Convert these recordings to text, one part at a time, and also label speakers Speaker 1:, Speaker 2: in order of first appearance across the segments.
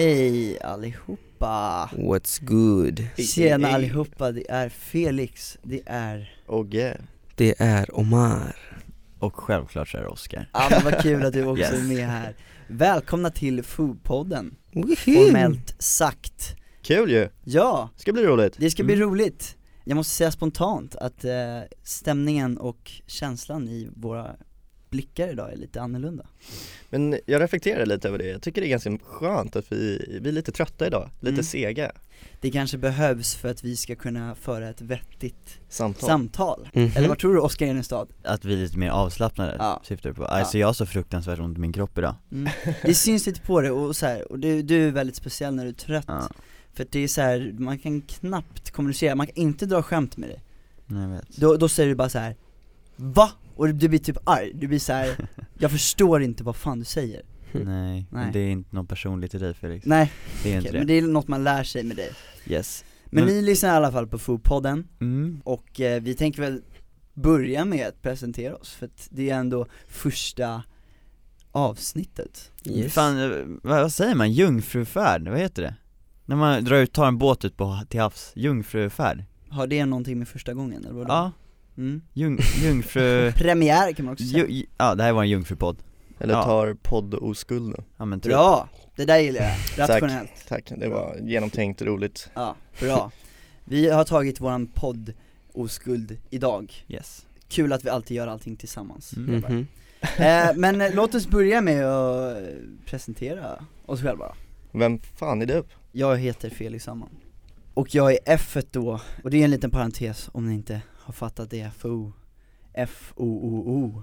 Speaker 1: Hej allihopa!
Speaker 2: What's good?
Speaker 1: Tjena allihopa, det är Felix, det är
Speaker 3: Ogge
Speaker 2: Det är Omar.
Speaker 4: Och självklart så är det Oscar
Speaker 1: Ja men vad kul att du också
Speaker 4: Yes.
Speaker 1: är med här. Välkomna till Foodpodden, formellt sagt.
Speaker 3: Kul ju,
Speaker 1: Ja,
Speaker 3: ska bli roligt.
Speaker 1: Det ska bli
Speaker 4: Mm.
Speaker 1: roligt. Jag måste säga spontant att eh, stämningen och känslan i våra blickar idag är lite annorlunda
Speaker 3: Men jag reflekterar lite över det, jag tycker det är ganska skönt att vi, vi är lite trötta idag, lite
Speaker 1: Mm.
Speaker 3: sega
Speaker 1: Det kanske behövs för att vi ska kunna föra ett vettigt
Speaker 3: samtal
Speaker 1: samtal
Speaker 2: Mhm.
Speaker 1: Eller vad tror du Oskar Enestad?
Speaker 4: Att vi är lite mer avslappnade,
Speaker 1: Ja.
Speaker 4: syftar du på? Alltså jag har så fruktansvärt ont i min kropp idag
Speaker 1: Mm. Det syns lite på det och så här, och du, du är väldigt speciell när du är trött
Speaker 4: Ja,
Speaker 1: För att det är så här, man kan knappt kommunicera, man kan inte dra skämt med dig
Speaker 4: nej, jag vet
Speaker 1: Då, då säger du bara så här. Va? Och du blir typ arg, du blir så här. jag förstår inte vad fan du säger
Speaker 4: Nej,
Speaker 1: Nej.
Speaker 4: det är inte något personligt i dig Felix
Speaker 1: Nej,
Speaker 4: Det är inte
Speaker 1: men
Speaker 4: det,
Speaker 1: det är något man lär sig med dig
Speaker 4: Yes
Speaker 1: Men
Speaker 4: Men-
Speaker 1: ni lyssnar i alla fall på Foodpodden,
Speaker 4: mm.
Speaker 1: och eh, vi tänker väl börja med att presentera oss, för att det är ändå första avsnittet
Speaker 2: Yes.
Speaker 4: Fan, vad, vad säger man? Jungfrufärd, vad heter det? När man drar ut, tar en båt ut på, till havs, jungfrufärd?
Speaker 1: Har det någonting med första gången eller vadå?
Speaker 4: Ja,
Speaker 1: Mm.
Speaker 4: jung, jungfru...
Speaker 1: Premiär kan man också säga
Speaker 4: ju, ja, det här var en jungfrupodd
Speaker 3: Eller
Speaker 4: Ja.
Speaker 3: tar podd-oskulden
Speaker 4: Ja men typ
Speaker 1: Bra! Det där gillar jag,
Speaker 3: Tack.
Speaker 1: rationellt
Speaker 3: Tack, det var genomtänkt roligt
Speaker 1: Ja, bra Vi har tagit våran podd Oskuld idag
Speaker 4: Yes
Speaker 1: Kul att vi alltid gör allting tillsammans
Speaker 4: Mm.
Speaker 2: Mhm.
Speaker 1: eh, Men eh, låt oss börja med att presentera oss själva
Speaker 3: Vem fan är du?
Speaker 1: Jag heter Felix Samman Och jag är F då, och det är en liten parentes om ni inte har fattat det, FO F-O-O-O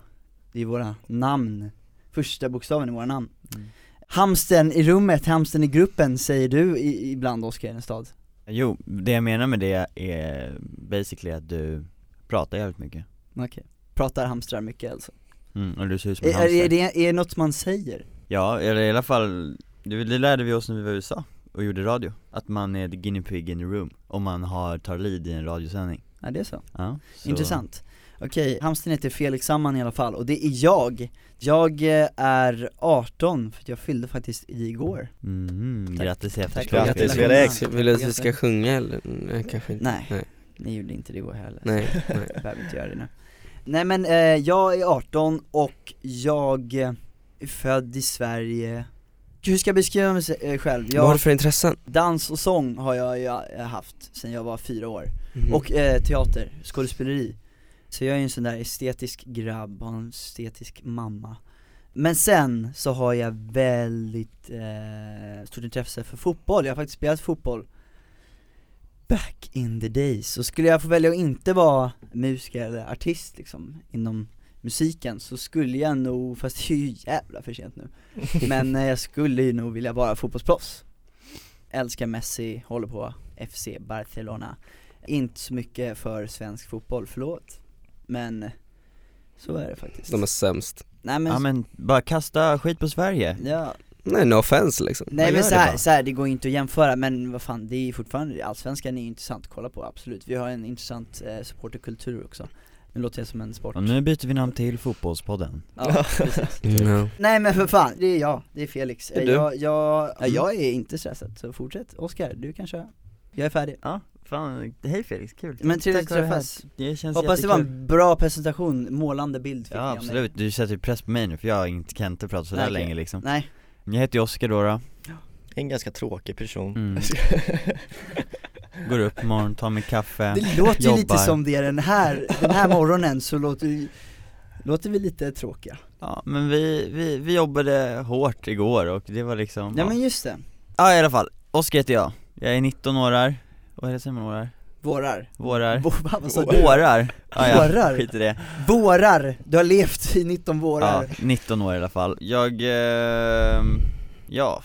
Speaker 1: Det är våra namn, första bokstaven i våra namn.
Speaker 4: Mm.
Speaker 1: Hamsten i rummet, hamsten i gruppen säger du i, ibland Oskar Enestad
Speaker 4: Jo, det jag menar med det är basically att du pratar jävligt mycket.
Speaker 1: Okej, pratar hamstrar mycket alltså.
Speaker 4: Mm, och du ser ut som en
Speaker 1: är,
Speaker 4: hamster.
Speaker 1: är, det, är det något man säger?
Speaker 4: Ja, eller i alla fall, det, det lärde vi oss när vi var i USA och gjorde radio Att man är the guinea pig in the room, om man har, tar lead i en radiosändning
Speaker 1: Ja det är så,
Speaker 4: Ja, så-
Speaker 1: intressant Okej, hamstern heter Felix Samman i alla fall, och det är jag Jag eh, är 18, för jag fyllde faktiskt igår
Speaker 4: Mhm,
Speaker 1: Tack.
Speaker 4: grattis efterskott
Speaker 3: Grattis,
Speaker 4: Felix.
Speaker 3: Felix.
Speaker 2: Vill du att vi ska sjunga eller? Nej kanske inte
Speaker 1: Nej,
Speaker 2: Nej.
Speaker 1: ni gjorde inte det igår heller
Speaker 2: Nej, nej.
Speaker 1: Jag behöver inte göra det nu Nej men eh, jag är 18 och jag eh, är född i Sverige Hur ska jag beskriva mig eh, själv?
Speaker 2: Vad har
Speaker 1: Jag,
Speaker 2: du för intressen?
Speaker 1: dans och sång har jag eh, haft sen jag var fyra år
Speaker 2: Mhm.
Speaker 1: Och eh, teater, skådespeleri Så jag är ju en sån där estetisk grabb, har en estetisk mamma Men sen så har jag väldigt eh, stort intresse för fotboll, jag har faktiskt spelat fotboll Back in the days, så skulle jag få välja att inte vara musiker eller artist liksom inom musiken så skulle jag nog, fast det är ju jävla för sent nu Men eh, jag skulle ju nog vilja vara fotbollsproffs. Älskar Messi, håller på FC Barcelona. Inte så mycket för svensk fotboll, förlåt Men eh, så är det faktiskt.
Speaker 2: De är sämst.
Speaker 1: Nej men,
Speaker 4: Ja men bara kasta skit på Sverige.
Speaker 1: Ja,
Speaker 2: Nej no offense liksom.
Speaker 1: Nej men
Speaker 4: gör
Speaker 1: så
Speaker 4: det
Speaker 1: här, så här, det går inte att jämföra men vad fan, det är ju fortfarande, allsvenskan är intressant att kolla på, absolut. Vi har en intressant eh, supporterkultur också Nu låter jag som en sport.
Speaker 4: Och nu byter vi namn till Fotbollspodden.
Speaker 1: Ja, precis.
Speaker 2: No.
Speaker 1: Nej men för fan, det är jag, det är Felix.
Speaker 2: Är du.
Speaker 1: jag, jag, ja,
Speaker 4: Mm.
Speaker 1: jag är inte stressad, så fortsätt. Oskar, du kan köra. Jag är färdig.
Speaker 4: Ja, fan, hej Felix, kul.
Speaker 1: Men trevligt att träffas.
Speaker 4: Det känns
Speaker 1: Hoppas det var
Speaker 4: jättekul.
Speaker 1: en bra presentation, målande bild fick
Speaker 4: Ja absolut, du sätter ju press på mig nu för jag inte kan inte prata sådär
Speaker 1: Nej,
Speaker 4: länge liksom.
Speaker 1: Nej,
Speaker 4: Jag heter ju Oskar då, då.
Speaker 3: En ganska tråkig person.
Speaker 4: Mm. går upp imorgon, tar mig kaffe
Speaker 1: det låter ju lite
Speaker 4: jobbar.
Speaker 1: som det den här, den här morgonen så låter vi, låter vi lite tråkiga
Speaker 4: Ja men vi, vi, vi jobbade hårt igår och det var liksom
Speaker 1: Ja men just det,
Speaker 4: Ja i alla fall, Oskar heter jag, jag är 19 år vad är det säger man årar?
Speaker 1: vårar
Speaker 4: Vårar?
Speaker 1: Vå- vad sa du?
Speaker 4: Vårar? Ah, ja,
Speaker 1: Vårar?
Speaker 4: skit i det
Speaker 1: Vårar, du har levt i 19
Speaker 4: Ja,
Speaker 1: vårar
Speaker 4: 19 år i alla fall. Jag, eh, ja,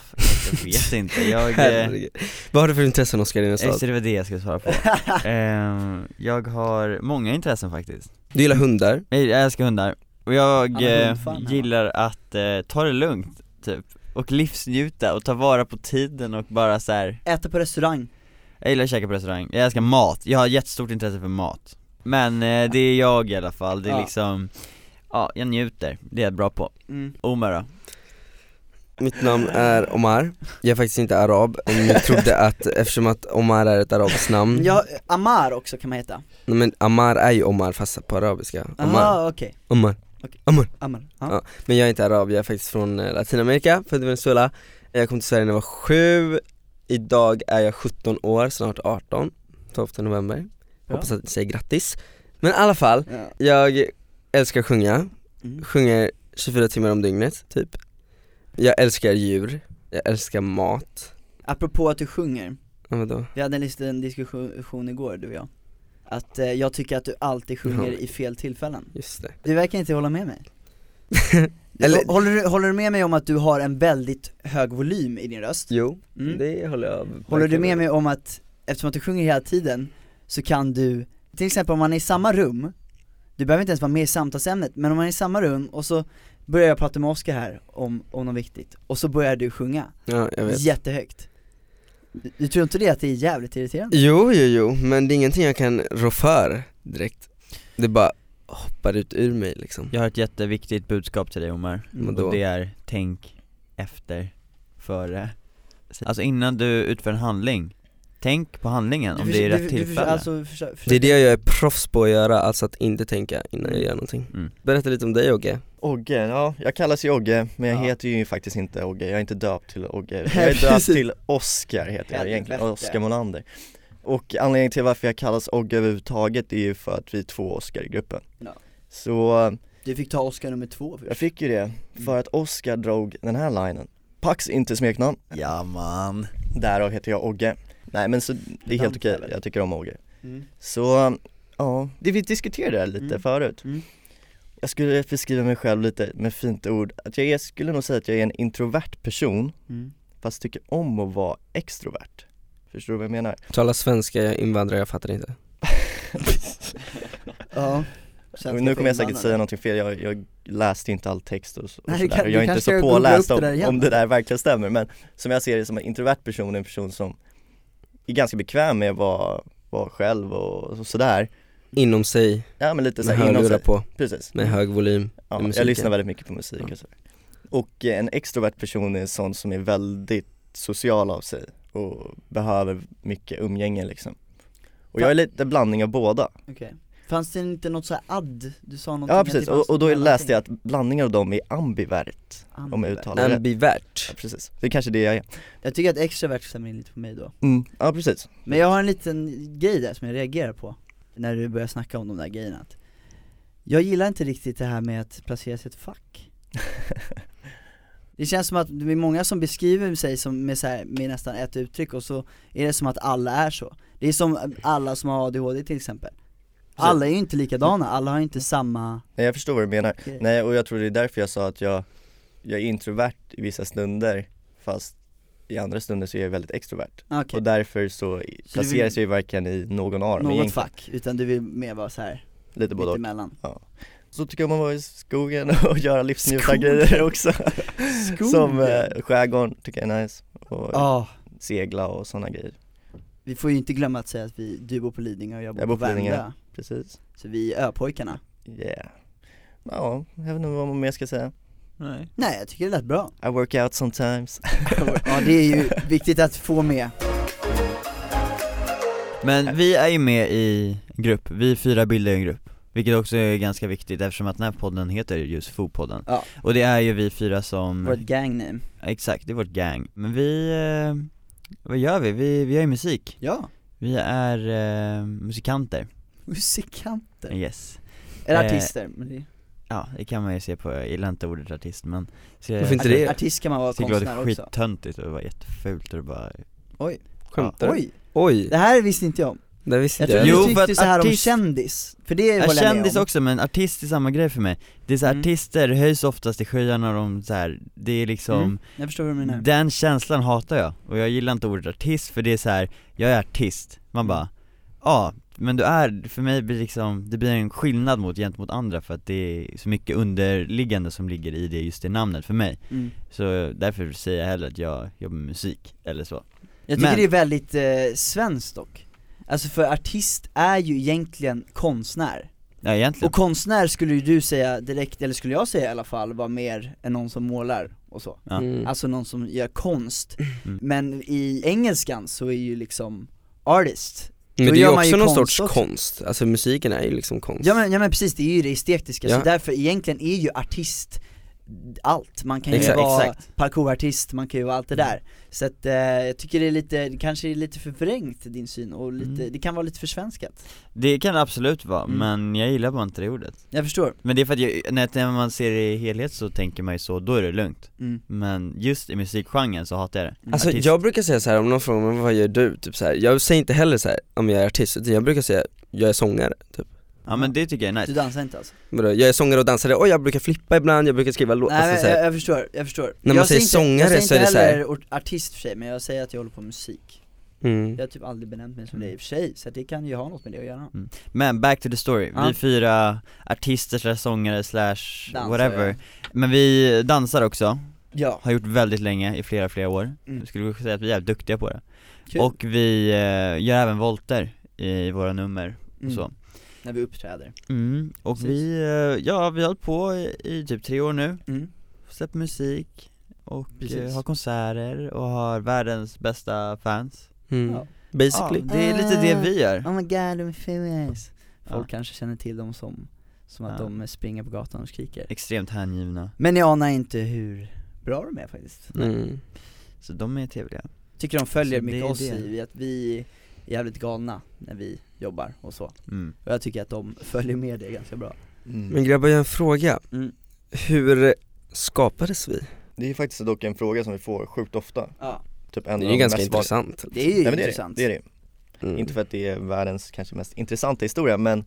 Speaker 4: jag vet inte, jag, eh,
Speaker 2: Herregud. Vad har du för intressen Oskar i din
Speaker 4: eh,
Speaker 2: stad?
Speaker 4: så det var det jag skulle svara på eh, Jag har många intressen faktiskt
Speaker 2: Du gillar hundar?
Speaker 4: Jag älskar hundar, och jag eh,
Speaker 1: hundfan, ja.
Speaker 4: gillar att eh, ta det lugnt, typ Och livsnjuta och ta vara på tiden och bara så här.
Speaker 1: Äta på restaurang
Speaker 4: jag gillar att käka på restaurang, jag älskar mat, jag har jättestort intresse för mat Men eh, det är jag i alla fall, det är
Speaker 1: Ja.
Speaker 4: liksom, ja jag njuter, det är jag bra på
Speaker 1: mm.
Speaker 4: Omar då?
Speaker 2: Mitt namn är Omar, jag är faktiskt inte arab, om ni trodde att, eftersom att Omar är ett arabiskt namn
Speaker 1: Ja, Amar också kan man heta.
Speaker 2: Nej, Men Amar är ju Omar fast på arabiska, Omar,
Speaker 1: Aha, okej,
Speaker 2: Omar,
Speaker 1: Okej.
Speaker 2: Omar.
Speaker 1: Amar, ja.
Speaker 2: Ja. Men jag är inte arab, jag är faktiskt från eh, Latinamerika, född i Venezuela. Jag kom till Sverige när jag var sju, idag är jag 17 år, snart 18, 12 november.
Speaker 1: Bra.
Speaker 2: Hoppas att ni säger grattis. Men i alla fall,
Speaker 1: Ja.
Speaker 2: jag älskar att sjunga,
Speaker 1: Mm.
Speaker 2: sjunger 24 timmar om dygnet, typ Jag älskar djur, jag älskar mat,
Speaker 1: Apropå att du sjunger,
Speaker 2: ja, vadå?
Speaker 1: vi hade en liten diskussion igår du och jag Att eh, jag tycker att du alltid sjunger
Speaker 2: Ja.
Speaker 1: i fel tillfällen
Speaker 2: Just det
Speaker 1: Du verkar inte hålla med mig
Speaker 2: Eller-
Speaker 1: håller, du, håller du med mig om att du har en väldigt hög volym i din röst?
Speaker 2: Jo,
Speaker 1: Mm.
Speaker 2: det håller jag
Speaker 1: Håller du
Speaker 2: verkligen
Speaker 1: med mig om att, eftersom att du sjunger hela tiden, så kan du, till exempel om man är i samma rum, du behöver inte ens vara med i samtalsämnet, men om man är i samma rum och så börjar jag prata med Oskar här om, om något viktigt, och så börjar du sjunga,
Speaker 2: Ja, jag vet.
Speaker 1: Jättehögt. Du, du tror inte det att det är jävligt irriterande?
Speaker 2: Jo, jo, jo, men det är ingenting jag kan rå för direkt. Det bara hoppar ut ur mig liksom.
Speaker 4: Jag har ett jätteviktigt budskap till dig Omar,
Speaker 1: Mm.
Speaker 4: Och det är tänk efter, före. Alltså innan du utför en handling, tänk på handlingen om
Speaker 1: Du
Speaker 4: det är rätt tillfälle.
Speaker 1: alltså, försö- försök-
Speaker 2: Det är det jag är proffs på att göra, alltså att inte tänka innan jag gör någonting.
Speaker 4: Mm.
Speaker 2: Berätta lite om dig Ogge.
Speaker 3: Ogge, ja jag kallas ju Ogge men jag
Speaker 1: Ja.
Speaker 3: heter ju faktiskt inte Ogge, jag är inte döpt till Ogge. Jag är döpt till Oscar heter jag egentligen. Oscar Molander. Och anledningen till varför jag kallas Ogge överhuvudtaget är ju för att vi är två Oscar i gruppen.
Speaker 1: Ja.
Speaker 3: Så
Speaker 1: Du fick ta Oscar nummer två först.
Speaker 3: jag fick ju det för att Oscar drog den här linen. Pax inte smeknamn,
Speaker 4: Ja man.
Speaker 3: Därav heter jag Ogge Nej men så det är helt okej,
Speaker 1: Dansare.
Speaker 3: jag tycker om Ogge
Speaker 1: mm.
Speaker 3: Så, ja, det vi diskuterade det lite
Speaker 1: Mm.
Speaker 3: förut
Speaker 1: Mm.
Speaker 3: Jag skulle beskriva mig själv lite med fint ord, att jag är, skulle nog säga att jag är en introvert person
Speaker 1: Mm.
Speaker 3: fast tycker om att vara extrovert Förstår du vad jag menar?
Speaker 2: Tala svenska invandrare, jag fattar inte
Speaker 1: Ja
Speaker 3: Och nu kommer jag säkert säga någonting fel, jag, jag läste inte all text och, så- och
Speaker 1: Nej, kan-
Speaker 3: och jag är inte så påläst
Speaker 1: det
Speaker 3: om,
Speaker 1: igen.
Speaker 3: om det där verkligen stämmer men som jag ser det som en introvert person, en person som är ganska bekväm med att vara, vara själv och, och sådär.
Speaker 2: Inom sig,
Speaker 3: Ja men lite
Speaker 2: med
Speaker 3: såhär inom sig,
Speaker 2: på,
Speaker 3: precis.
Speaker 2: Med hög volym
Speaker 3: Ja,
Speaker 2: med
Speaker 3: jag lyssnar väldigt mycket på musik
Speaker 2: Ja.
Speaker 3: och sådär Och eh, en extrovert person är en sån som är väldigt social av sig och behöver mycket umgänge liksom. Och jag är lite blandning av båda.
Speaker 1: Okej Fanns det inte något så här add? Du sa någonting
Speaker 3: Ja precis, och, och då läste jag att blandningen av dem är ambivert, om jag
Speaker 1: Ambivert.
Speaker 3: uttalar det. Rätt ja,
Speaker 2: Ambivert
Speaker 3: precis, det är kanske det jag är.
Speaker 1: Jag tycker att extrovert stämmer in lite på mig då.
Speaker 3: Mm. Ja precis.
Speaker 1: Men jag har en liten grej där som jag reagerar på När du börjar snacka om de där grejerna. Jag gillar inte riktigt det här med att placera sig i ett fack. Det känns som att det är många som beskriver sig som med, så här, med nästan ett uttryck och så är det som att alla är så. Det är som alla som har ADHD till exempel Alla är ju inte likadana, alla har inte samma
Speaker 3: Nej jag förstår vad du menar, nej och jag tror det är därför jag sa att jag, jag är introvert i vissa stunder fast i andra stunder så är jag väldigt extrovert.
Speaker 1: Okej,
Speaker 3: Och därför så placerar
Speaker 1: vill-
Speaker 3: sig varken i någon av dem
Speaker 1: något
Speaker 3: egentligen.
Speaker 1: fack, utan du vill mer vara så här
Speaker 3: Lite både och.
Speaker 1: mittemellan.
Speaker 3: Så tycker jag man vara i skogen och göra livsnjuta
Speaker 1: Skogen?
Speaker 3: grejer också.
Speaker 1: Skogen?
Speaker 3: Som eh, skärgården tycker jag är nice. Och
Speaker 1: Ja,
Speaker 3: segla och sådana grejer.
Speaker 1: Vi får ju inte glömma att säga att vi, du bor på Lidingö och jag bor,
Speaker 3: Jag bor
Speaker 1: på
Speaker 3: på Lidingö. Precis,
Speaker 1: Så vi är öpojkarna.
Speaker 3: Yeah. Ja, jag vet inte vad man mer ska säga.
Speaker 4: Nej.
Speaker 1: Nej jag tycker det lät bra.
Speaker 3: I work out sometimes.
Speaker 1: Ja det är ju viktigt att få med.
Speaker 4: Men vi är ju med i grupp, vi fyra bildar en grupp Vilket också är ganska viktigt eftersom att den här podden heter just Fopodden.
Speaker 1: Ja.
Speaker 4: Och det är ju vi fyra som,
Speaker 1: vårt gang name.
Speaker 4: Exakt, det är vårt gang. Men vi, eh, vad gör vi? Vi, vi gör ju musik.
Speaker 1: Ja,
Speaker 4: Vi är eh, musikanter,
Speaker 1: musikanter?
Speaker 4: Yes.
Speaker 1: Eller
Speaker 4: Eh,
Speaker 1: artister, men det,
Speaker 4: Ja, det kan man ju se på, jag gillar inte ordet artist men så jag,
Speaker 2: Varför inte
Speaker 1: artist,
Speaker 2: det?
Speaker 1: artist kan man vara
Speaker 4: jag tycker det
Speaker 1: konstnär
Speaker 4: låter
Speaker 1: också.
Speaker 4: skittöntigt och det var jättefult och det bara
Speaker 1: Oj,
Speaker 2: Skämtar du?
Speaker 1: oj,
Speaker 2: Oj,
Speaker 1: det här visste inte jag om.
Speaker 2: Det visste
Speaker 1: Jag
Speaker 2: jag
Speaker 4: Jo,
Speaker 1: du
Speaker 4: för
Speaker 1: tyckte
Speaker 4: att
Speaker 1: så här om
Speaker 4: artist-
Speaker 1: kändis, för det
Speaker 4: Jag
Speaker 1: håller jag med
Speaker 4: kändis
Speaker 1: om.
Speaker 4: också men artist är samma grej för mig. Det är så här,
Speaker 1: Mm.
Speaker 4: artister höjs oftast i skyarna och de så här, det är liksom
Speaker 1: Mm, Jag förstår vad du menar.
Speaker 4: Den känslan hatar jag, och jag gillar inte ordet artist för det är så här, jag är artist, man bara Ja, men du är, för mig blir liksom, det blir en skillnad mot, gentemot andra för att det är så mycket underliggande som ligger i det, just det namnet för mig
Speaker 1: mm.
Speaker 4: Så därför säger jag hellre att jag jobbar med musik, eller så
Speaker 1: Jag tycker
Speaker 4: Men-
Speaker 1: det är väldigt eh, svenskt dock Alltså för artist är ju egentligen konstnär
Speaker 4: Ja egentligen
Speaker 1: Och konstnär skulle ju du säga direkt, eller skulle jag säga i alla fall, var mer än någon som målar och så
Speaker 4: Ja.
Speaker 2: Mm.
Speaker 1: Alltså någon som gör konst,
Speaker 4: Mm.
Speaker 1: men i engelskan så är ju liksom artist
Speaker 2: Men det är ju också någon sorts
Speaker 1: också.
Speaker 2: konst, alltså musiken är ju liksom konst
Speaker 1: Ja men, ja men precis, det är ju det estetiska,
Speaker 2: Ja.
Speaker 1: så därför egentligen är ju artist allt, man kan ju
Speaker 2: Exakt,
Speaker 1: vara
Speaker 4: exakt.
Speaker 1: parkourartist, man kan ju vara allt det där Så att eh, jag tycker det är lite, det kanske är lite förvrängt din syn och lite,
Speaker 4: Mm.
Speaker 1: det kan vara lite försvenskat
Speaker 4: Det kan det absolut vara,
Speaker 1: Mm.
Speaker 4: men jag gillar bara inte det ordet
Speaker 1: Jag förstår,
Speaker 4: Men det är för att jag, när, när man ser det i helhet så tänker man ju så, då är det lugnt
Speaker 1: mm.
Speaker 4: Men just i musikgenren så hatar jag det
Speaker 1: Mm.
Speaker 2: Alltså
Speaker 4: Artist.
Speaker 2: jag brukar säga så här om någon frågar mig vad gör du? Typ så här, jag säger inte heller så här om jag är artist, utan jag brukar säga jag är sångare typ
Speaker 4: Ja men det tycker jag är
Speaker 1: Du
Speaker 4: nice
Speaker 1: dansar inte alltså?
Speaker 2: Vadå, Jag är sångare och dansare, och jag brukar flippa ibland, jag brukar skriva låtar,
Speaker 1: Nej
Speaker 2: alltså,
Speaker 1: jag,
Speaker 2: här,
Speaker 1: jag förstår, jag förstår.
Speaker 2: När man
Speaker 1: jag
Speaker 2: säger
Speaker 1: säger inte,
Speaker 2: sångare
Speaker 1: jag
Speaker 2: så
Speaker 1: säger
Speaker 2: är det
Speaker 1: inte
Speaker 2: så här-
Speaker 1: heller ort- artist för sig, men jag säger att jag håller på med musik.
Speaker 2: Mm.
Speaker 1: Jag har typ aldrig benämnt mig som det i och för sig, så det kan ju ha något med det att göra.
Speaker 4: Men back to the story,
Speaker 1: Ja.
Speaker 4: vi fyra artister slash sångare slash whatever. Men vi dansar också,
Speaker 1: Ja,
Speaker 4: har gjort väldigt länge, i flera flera år.
Speaker 1: Mm.
Speaker 4: Jag skulle säga att vi är jävligt duktiga på det.
Speaker 1: Kul.
Speaker 4: Och vi eh, gör även volter i våra nummer och
Speaker 1: Mm.
Speaker 4: så
Speaker 1: När vi uppträder
Speaker 4: mm. Och
Speaker 1: Precis.
Speaker 4: vi, eh, ja vi har hållit på i, i typ tre år nu,
Speaker 1: mm.
Speaker 4: släppt musik och
Speaker 1: Precis.
Speaker 4: eh, har konserter och har världens bästa fans
Speaker 2: Mm.
Speaker 1: Ja.
Speaker 2: Basically
Speaker 4: Ja, det är lite det vi gör
Speaker 1: Oh my god, är famous Folk
Speaker 4: Ja.
Speaker 1: kanske känner till dem som, som att
Speaker 4: Ja.
Speaker 1: de springer på gatan och skriker
Speaker 4: Extremt hängivna,
Speaker 1: Men jag anar inte hur bra de är faktiskt
Speaker 2: mm.
Speaker 4: så de är trevliga
Speaker 1: Tycker de följer mycket oss
Speaker 4: det.
Speaker 1: i att vi jävligt galna när vi jobbar och så
Speaker 4: mm.
Speaker 1: Och jag tycker att de följer med det ganska bra
Speaker 3: Mm.
Speaker 2: Men grabbar jag har en fråga,
Speaker 1: mm.
Speaker 2: hur skapades vi?
Speaker 3: Det är faktiskt dock en fråga som vi får sjukt ofta,
Speaker 1: Ja,
Speaker 3: typ en
Speaker 2: Det
Speaker 3: av
Speaker 2: är ju
Speaker 3: de
Speaker 2: ganska intressant
Speaker 1: det är ju
Speaker 3: Nej, men det är
Speaker 1: intressant
Speaker 3: det, det är det.
Speaker 2: mm.
Speaker 3: Inte för att det är världens kanske mest intressanta historia men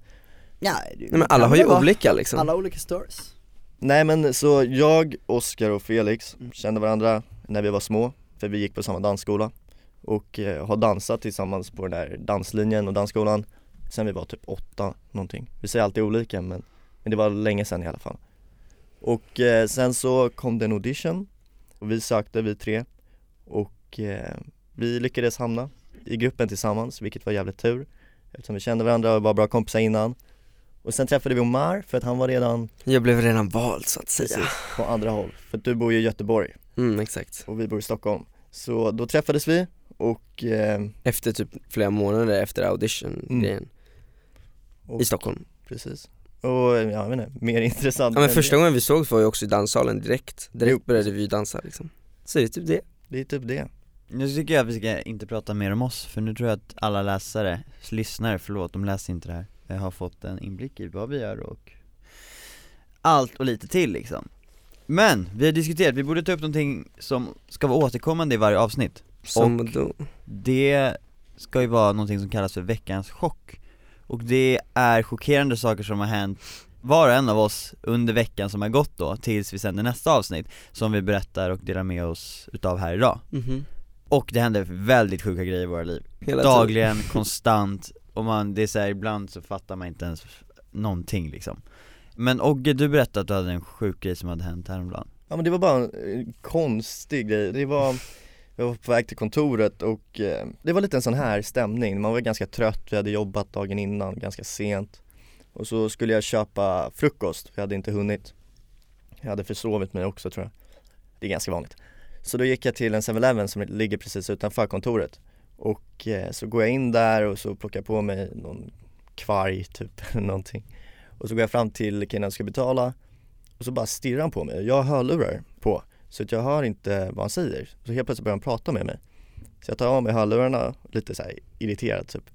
Speaker 1: Ja, det
Speaker 2: Nej men alla har ju olika liksom
Speaker 1: Alla olika stories
Speaker 3: Nej men så jag, Oskar och Felix
Speaker 1: Mm.
Speaker 3: kände varandra när vi var små, för vi gick på samma dansskola och eh, har dansat tillsammans på den där danslinjen och dansskolan sen vi var typ åtta någonting. Vi säger alltid olika men, men det var länge sedan i alla fall. Och eh, sen så kom det en audition och vi sökte vi tre och eh, vi lyckades hamna i gruppen tillsammans vilket var jävligt tur eftersom vi kände varandra och var bra kompisar innan. Och sen träffade vi Omar för att han var redan
Speaker 2: Jag blev redan vald så att säga
Speaker 3: Precis, på andra håll. För du bor ju i Göteborg
Speaker 2: Mm exakt
Speaker 3: och vi bor i Stockholm. Så då träffades vi och, eh,
Speaker 2: Efter typ flera månader efter audition grejen.
Speaker 3: Och
Speaker 2: i Stockholm.
Speaker 3: Precis. Och ja, jag vet inte, mer intressant
Speaker 2: Ja men första
Speaker 3: det.
Speaker 2: gången vi såg var ju också i danssalen direkt, direkt
Speaker 3: Jo.
Speaker 2: började vi dansa liksom. Så det är typ det.
Speaker 3: Det är typ det.
Speaker 4: Nu tycker jag att vi ska inte prata mer om oss, för nu tror jag att alla läsare, lyssnare, förlåt, de läser inte det här. Jag har fått en inblick i vad vi gör och allt och lite till liksom. Men, vi har diskuterat, vi borde ta upp någonting som ska vara återkommande i varje avsnitt Och-
Speaker 2: då,
Speaker 4: Det ska ju vara någonting som kallas för veckans chock. Och det är chockerande saker som har hänt var och en av oss under veckan som har gått då, tills vi sänder nästa avsnitt Som vi berättar och delar med oss utav här idag.
Speaker 2: Mhm,
Speaker 4: Och det händer väldigt sjuka grejer i våra liv.
Speaker 2: Hela
Speaker 4: Dagligen, konstant, och man, det är så här, ibland så fattar man inte ens någonting liksom. Men Ogge, du berättade att du hade en sjuk grej som hade hänt häromdagen.
Speaker 3: Ja men det var bara en eh, konstig grej. Det var, jag var på väg till kontoret och eh, det var lite en sån här stämning. Man var ganska trött, vi hade jobbat dagen innan, ganska sent. Och så skulle jag köpa frukost, jag hade inte hunnit. Jag hade försovit mig också tror jag. Det är ganska vanligt. Så då gick jag till en 7-Eleven som ligger precis utanför kontoret. Och eh, så går jag in där och så plockar jag på mig någon kvarg typ, eller någonting. Och så går jag fram till killen som ska betala och så bara stirrar han på mig. Jag har hörlurar så att jag hör inte vad han säger. Så helt plötsligt börjar han prata med mig. Så jag tar av mig hörlurarna, lite så här irriterad typ.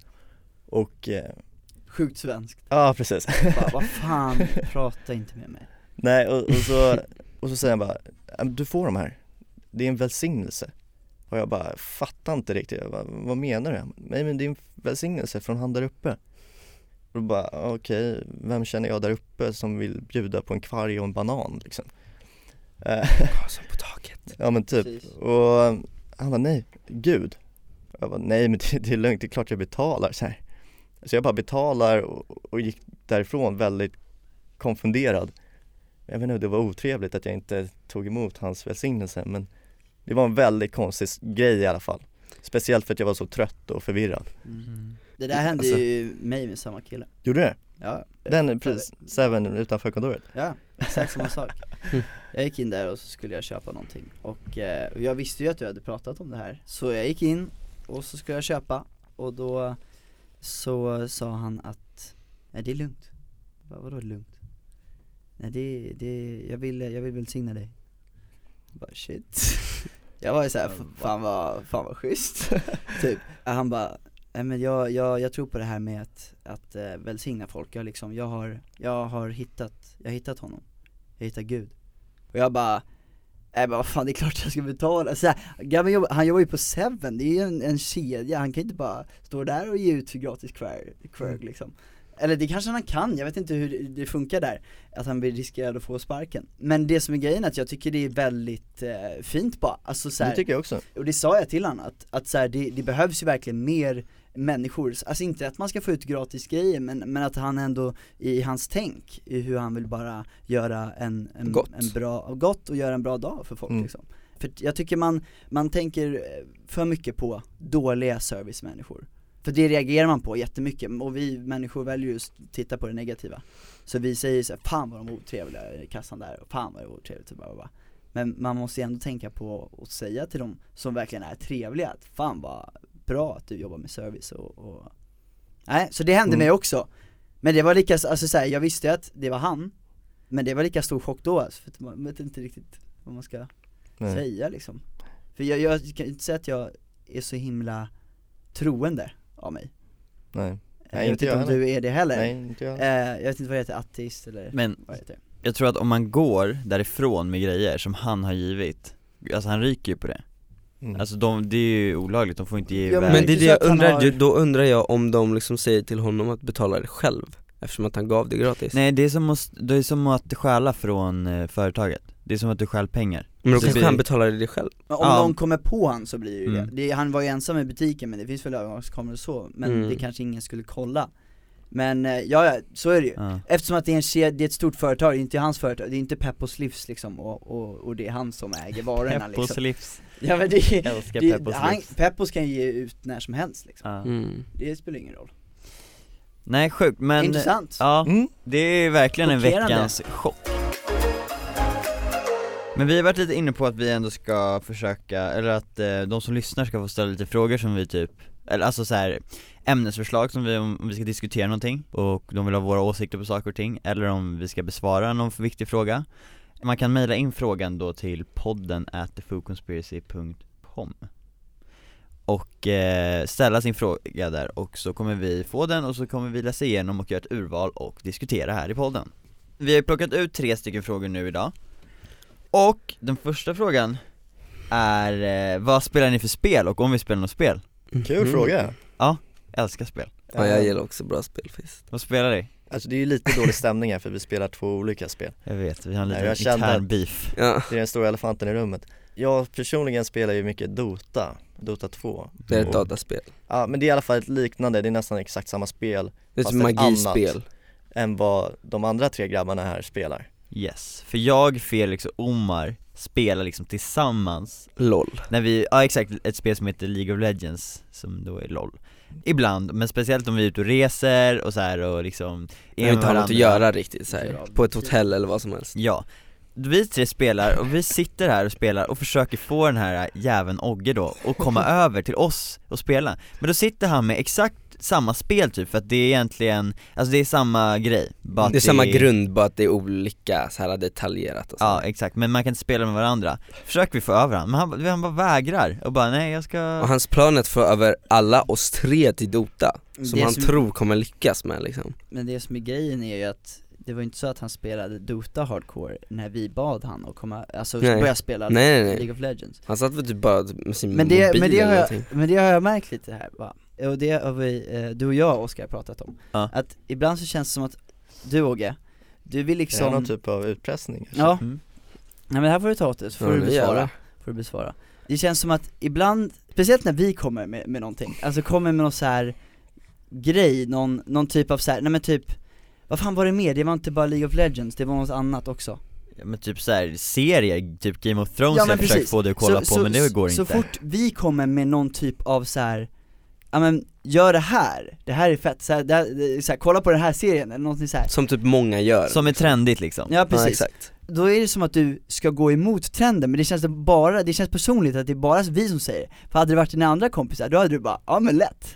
Speaker 3: Och, eh,
Speaker 1: Sjukt svenskt,
Speaker 3: ja precis.
Speaker 1: bara, vad fan, prata inte med mig
Speaker 3: Nej och, och, så, och så säger han bara, "Ja, men du får de här. Det är en välsignelse. Och jag bara fattar inte riktigt, jag bara, vad menar du? Nej men det är en välsignelse från han där uppe. Och då bara, okej, vem känner jag där uppe som vill bjuda på en kvarg och en banan liksom? Eh,
Speaker 2: Som på taket.
Speaker 3: Ja men typ,
Speaker 1: Precis.
Speaker 3: och han bara nej, gud. Jag bara nej men det, det är lugnt, det är klart jag betalar så här. Så jag bara betalar och, och gick därifrån väldigt konfunderad. Jag vet inte, det var otrevligt att jag inte tog emot hans välsignelse men Det var en väldigt konstig grej i alla fall. Speciellt för att jag var så trött och förvirrad.
Speaker 1: Mm. Det där hände
Speaker 3: Alltså-
Speaker 1: ju mig med samma kille.
Speaker 3: Gjorde det?
Speaker 1: Ja,
Speaker 3: Den, precis, Seven utanför kontoret.
Speaker 1: Ja, exakt samma sak Jag gick in där och så skulle jag köpa någonting. Och eh, jag visste ju att du hade pratat om det här. Så jag gick in och så skulle jag köpa. Och då så sa han att Nej det är lugnt. Vad, Vadå lugnt? Nej det, det, jag vill, jag vill välsigna dig. Jag bara shit. Jag var ju såhär, fan vad, fan vad schysst. Typ, han bara Nej men jag, jag, jag tror på det här med att, att eh, välsigna folk, jag liksom, jag har, jag har hittat, jag har hittat honom. Jag har hittat Gud Och jag bara Nej men vad fan det är klart jag ska betala, så här, jobbar, han jobbar ju på Seven, det är ju en, en kedja, han kan inte bara stå där och ge ut för gratis kvarg, kvarg liksom. Eller det kanske han kan, jag vet inte hur det funkar där, att han blir riskerad att få sparken. Men det som är grejen är att jag tycker det är väldigt eh, fint bara, alltså så här,
Speaker 3: Det tycker jag också.
Speaker 1: och det sa jag till honom att, att så här, det, det behövs ju verkligen mer människor, alltså inte att man ska få ut gratis grejer men, men att han ändå i hans tänk, i hur han vill bara göra en, en,
Speaker 2: Gott.
Speaker 1: en bra, gott och göra en bra dag för folk
Speaker 3: Mm.
Speaker 1: liksom För jag tycker man, man tänker för mycket på dåliga servicemänniskor För det reagerar man på jättemycket, och vi människor väljer ju att titta på det negativa Så vi säger så här, fan vad de är otrevliga i kassan där, och fan vad det är otrevligt och bara, bara. Men man måste ju ändå tänka på och säga till dem som verkligen är trevliga att fan vad bra att du jobbar med service och, och... Nej, så det hände
Speaker 3: Mm.
Speaker 1: mig också Men det var lika, alltså så här, jag visste ju att det var han Men det var lika stor chock då alltså, för man vet inte riktigt vad man ska
Speaker 3: Nej.
Speaker 1: säga liksom För jag, jag kan inte säga att jag är så himla troende av mig
Speaker 3: Nej,
Speaker 1: jag
Speaker 3: Nej,
Speaker 1: vet
Speaker 3: inte
Speaker 1: inte
Speaker 3: jag
Speaker 1: om
Speaker 3: heller.
Speaker 1: du är det heller
Speaker 3: nej inte jag
Speaker 1: eh, Jag vet inte vad det heter, ateist eller
Speaker 4: Men
Speaker 1: vad heter det?
Speaker 4: jag tror att om man går därifrån med grejer som han har givit Alltså han ryker ju på det
Speaker 3: mm.
Speaker 4: Alltså de, det är ju olagligt, de får inte ge
Speaker 1: Ja,
Speaker 4: iväg
Speaker 2: Men det är det jag undrar,
Speaker 1: har-
Speaker 2: då undrar jag om de liksom säger till honom att betala det själv Eftersom att han gav det gratis
Speaker 4: Nej det är som att, det är som att stjäla från eh, företaget Det är som att du stjäl pengar
Speaker 2: Men då kanske
Speaker 4: blir-
Speaker 2: han betalade det själv
Speaker 1: Men om
Speaker 4: Ja.
Speaker 1: någon kommer på han så blir det ju
Speaker 4: Mm.
Speaker 1: det. det Han var ju ensam i butiken men det finns väl övergångskameror och så, men
Speaker 2: Mm.
Speaker 1: det kanske ingen skulle kolla Men eh, ja, ja, så är det ju
Speaker 4: ja.
Speaker 1: Eftersom att det är en kedja, det är ett stort företag, det är inte hans företag, det är inte Peppos livs liksom och, och, och det är han som äger varorna
Speaker 4: Peppos
Speaker 1: liksom
Speaker 4: livs,
Speaker 1: Ja men det,
Speaker 4: älskar
Speaker 1: det
Speaker 4: Peppos
Speaker 1: han,
Speaker 4: livs
Speaker 1: Peppos kan ge ut när som helst liksom,
Speaker 4: ja.
Speaker 2: mm.
Speaker 1: det spelar ingen roll
Speaker 4: Nej sjukt men,
Speaker 1: Intressant
Speaker 4: ja
Speaker 3: Mm.
Speaker 4: det är verkligen en
Speaker 1: Chockerande.
Speaker 4: veckans chock Men vi har varit lite inne på att vi ändå ska försöka, eller att eh, de som lyssnar ska få ställa lite frågor som vi typ, eller alltså så här ämnesförslag som vi, om vi ska diskutera någonting och de vill ha våra åsikter på saker och ting, eller om vi ska besvara någon viktig fråga. Man kan mejla in frågan då till podden at thefoodconspiracy.com och eh, ställa sin fråga där och så kommer vi få den och så kommer vi läsa igenom och göra ett urval och diskutera här i podden. Vi har ju plockat ut tre stycken frågor nu idag. Och den första frågan är, eh, vad spelar ni för spel och om vi spelar något spel?
Speaker 3: Kul
Speaker 2: Mm.
Speaker 3: fråga.
Speaker 4: Älskar spel.
Speaker 2: Ja jag gillar också bra spel faktiskt.
Speaker 4: Vad spelar ni?
Speaker 3: Alltså det är ju lite dålig stämning här för vi spelar två olika spel.
Speaker 4: Jag vet, vi har en liten
Speaker 3: jag kände
Speaker 4: intern
Speaker 3: att-
Speaker 4: beef.
Speaker 2: Ja,
Speaker 3: Det är den stora elefanten i rummet. Jag personligen spelar ju mycket Dota, Dota 2
Speaker 2: det är ett dataspel.
Speaker 3: Ja men det är i alla fall ett liknande, det är nästan exakt samma spel
Speaker 2: Det är ett magispel.
Speaker 3: än vad de andra tre grabbarna här spelar.
Speaker 4: Yes, för jag, Felix och Omar spelar liksom tillsammans.
Speaker 2: LOL.
Speaker 4: När vi, ja exakt, ett spel som heter League of Legends, som då är LOL. Ibland, men speciellt om vi är ute och reser och så här och liksom
Speaker 2: Jag har inte har något att göra riktigt så här, på ett hotell eller vad som helst.
Speaker 4: Ja, vi tre spelar och vi sitter här och spelar och försöker få den här jäveln Ogge då att komma över till oss och spela. Men då sitter han med exakt samma spel typ, för att det är egentligen, alltså det är samma grej bara
Speaker 2: Det är samma grund, bara att det är olika så här detaljerat och så.
Speaker 4: Ja exakt, men man kan inte spela med varandra Försöker vi få över han, men han, han bara vägrar och bara nej jag ska
Speaker 2: Och hans plan är att få över alla oss tre till Dota, som
Speaker 1: Det
Speaker 2: han
Speaker 1: som-
Speaker 2: tror kommer lyckas med liksom
Speaker 1: Men det som är grejen är ju att det var ju inte så att han spelade Dota hardcore när vi bad han att komma, alltså
Speaker 2: Nej.
Speaker 1: börja spela
Speaker 2: Nej, nej, nej.
Speaker 1: League of Legends
Speaker 2: Han satt väl typ bara med sin
Speaker 1: Men det,
Speaker 2: mobil
Speaker 1: men, det
Speaker 2: eller
Speaker 1: har jag,
Speaker 2: någonting
Speaker 1: men det har jag märkt lite här va? Och det har vi, eh, du och jag Oskar pratat om,
Speaker 4: Ja.
Speaker 1: att ibland så känns det som att du Åge, du vill
Speaker 3: Är det
Speaker 1: liksom
Speaker 3: någon typ av utpressning? kanske?
Speaker 1: Ja,
Speaker 4: Mm.
Speaker 1: nej men här får du ta åt dig, så får
Speaker 2: Ja,
Speaker 1: du besvara, får du besvara Det känns som att ibland, speciellt när vi kommer med, med någonting, alltså kommer med någon så här grej, någon, någon typ av så här, nej men typ vad fan var det mer? Det var inte bara League of Legends, det var något annat också
Speaker 4: Ja, men typ så här, serier, typ Game of Thrones
Speaker 1: Ja,
Speaker 4: jag
Speaker 1: precis.
Speaker 4: få dig att kolla på men det går
Speaker 1: så
Speaker 4: inte
Speaker 1: fort vi kommer med någon typ av så här. Ja men gör det här, det här är fett, så här, det här, så här, kolla på den här serien eller någonting så här.
Speaker 2: Som typ många gör
Speaker 4: Som är trendigt liksom
Speaker 1: Ja
Speaker 2: Ja
Speaker 1: precis,
Speaker 2: exakt
Speaker 1: då är det som att du ska gå emot trenden, men det känns det bara, det känns personligt att det är bara vi som säger det. För hade det varit dina andra kompisar, då hade du bara, ja men lätt.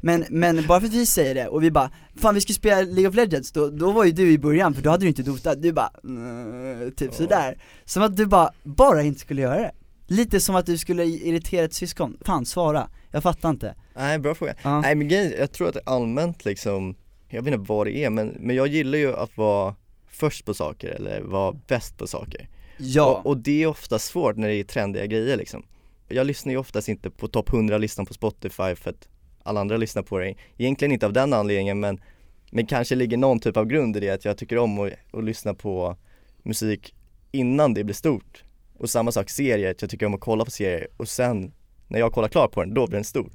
Speaker 1: Men, men bara för att vi säger det, och vi bara, fan vi ska spela League of Legends, då, då var ju du i början, för då hade du inte dotat, du bara, mm, typ sådär. Som att du bara, bara inte skulle göra det. Lite som att du skulle irritera ett syskon, fan svara, jag fattar inte.
Speaker 3: Nej bra fråga.
Speaker 1: Ja.
Speaker 3: Nej men grejen, jag tror att det är allmänt liksom, jag vet inte vad det är men, men jag gillar ju att vara först på saker eller vara bäst på saker.
Speaker 1: Ja,
Speaker 3: Och, och det är ofta svårt när det är trendiga grejer liksom. Jag lyssnar ju oftast inte på topp 100-listan på Spotify för att alla andra lyssnar på det. Egentligen inte av den anledningen men, men kanske ligger någon typ av grund i det att jag tycker om att, att lyssna på musik innan det blir stort. Och samma sak serier, att jag tycker om att kolla på serier och sen när jag kollar klart på den, då blir den stor.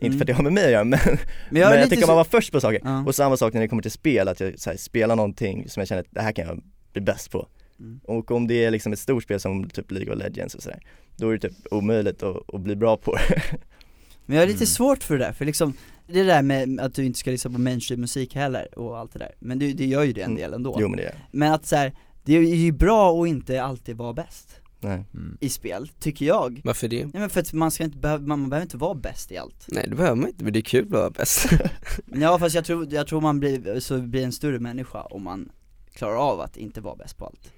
Speaker 3: Inte
Speaker 1: Mm.
Speaker 3: för att det har med mig att göra men,
Speaker 1: men
Speaker 3: men
Speaker 1: är
Speaker 3: jag, tycker
Speaker 1: så-
Speaker 3: att vara först på saker.
Speaker 1: Ja.
Speaker 3: Och samma sak när det kommer till spel, att jag här, spelar någonting som jag känner att det här kan jag bli bäst på.
Speaker 1: Mm.
Speaker 3: Och om det är liksom ett stort spel som typ League of Legends och sådär, då är det typ omöjligt att, att bli bra på det.
Speaker 1: Men jag har lite
Speaker 4: Mm.
Speaker 1: svårt för det där, för liksom Det där med att du inte ska lyssna på mainstream musik heller och allt det där, men du, det gör ju det en
Speaker 3: Mm.
Speaker 1: del ändå
Speaker 3: Jo men det är
Speaker 1: Men att så här, det är ju bra att inte alltid vara bäst
Speaker 3: nej.
Speaker 4: Mm.
Speaker 1: i spel, tycker jag
Speaker 2: Varför det?
Speaker 1: Nej men för att man ska inte behöva, man behöver inte vara bäst i allt
Speaker 2: Nej det behöver man inte, men det är kul att vara bäst
Speaker 1: Ja fast jag tror, jag tror man blir, så blir en större människa om man klarar av att inte vara bäst på allt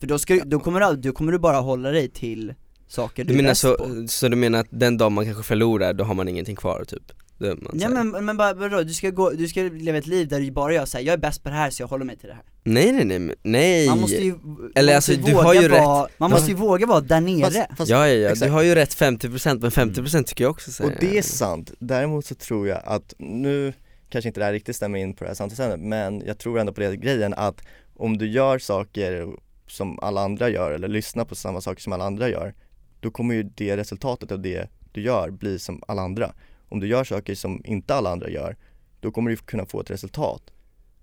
Speaker 1: För då, ska, du- då, kommer du, då kommer du bara hålla dig till saker du,
Speaker 2: Du
Speaker 1: är
Speaker 2: menar
Speaker 1: bäst
Speaker 2: så,
Speaker 1: på
Speaker 2: så du menar att den dag man kanske förlorar, då har man ingenting kvar typ? Då är man
Speaker 1: Ja men, men bara, vadå, du ska gå, du ska leva ett liv där du bara gör såhär, jag är bäst på det här så jag håller mig till det här
Speaker 2: Nej nej nej, men- nej!
Speaker 1: Man måste ju,
Speaker 2: Eller
Speaker 1: man
Speaker 2: alltså,
Speaker 1: måste
Speaker 2: du
Speaker 1: våga
Speaker 2: har ju
Speaker 1: vara, Man måste ju våga vara där nere
Speaker 3: Fast, fast,
Speaker 2: ja ja ja, du
Speaker 3: exakt.
Speaker 2: har ju rätt 50% men 50% tycker jag också så
Speaker 3: Och
Speaker 2: här.
Speaker 3: det är sant, däremot så tror jag att, nu kanske inte det här riktigt stämmer in på det här samtalsämnet, men jag tror ändå på det grejen att om du gör saker som alla andra gör eller lyssnar på samma saker som alla andra gör, då kommer ju det resultatet av det du gör bli som alla andra. Om du gör saker som inte alla andra gör, då kommer du kunna få ett resultat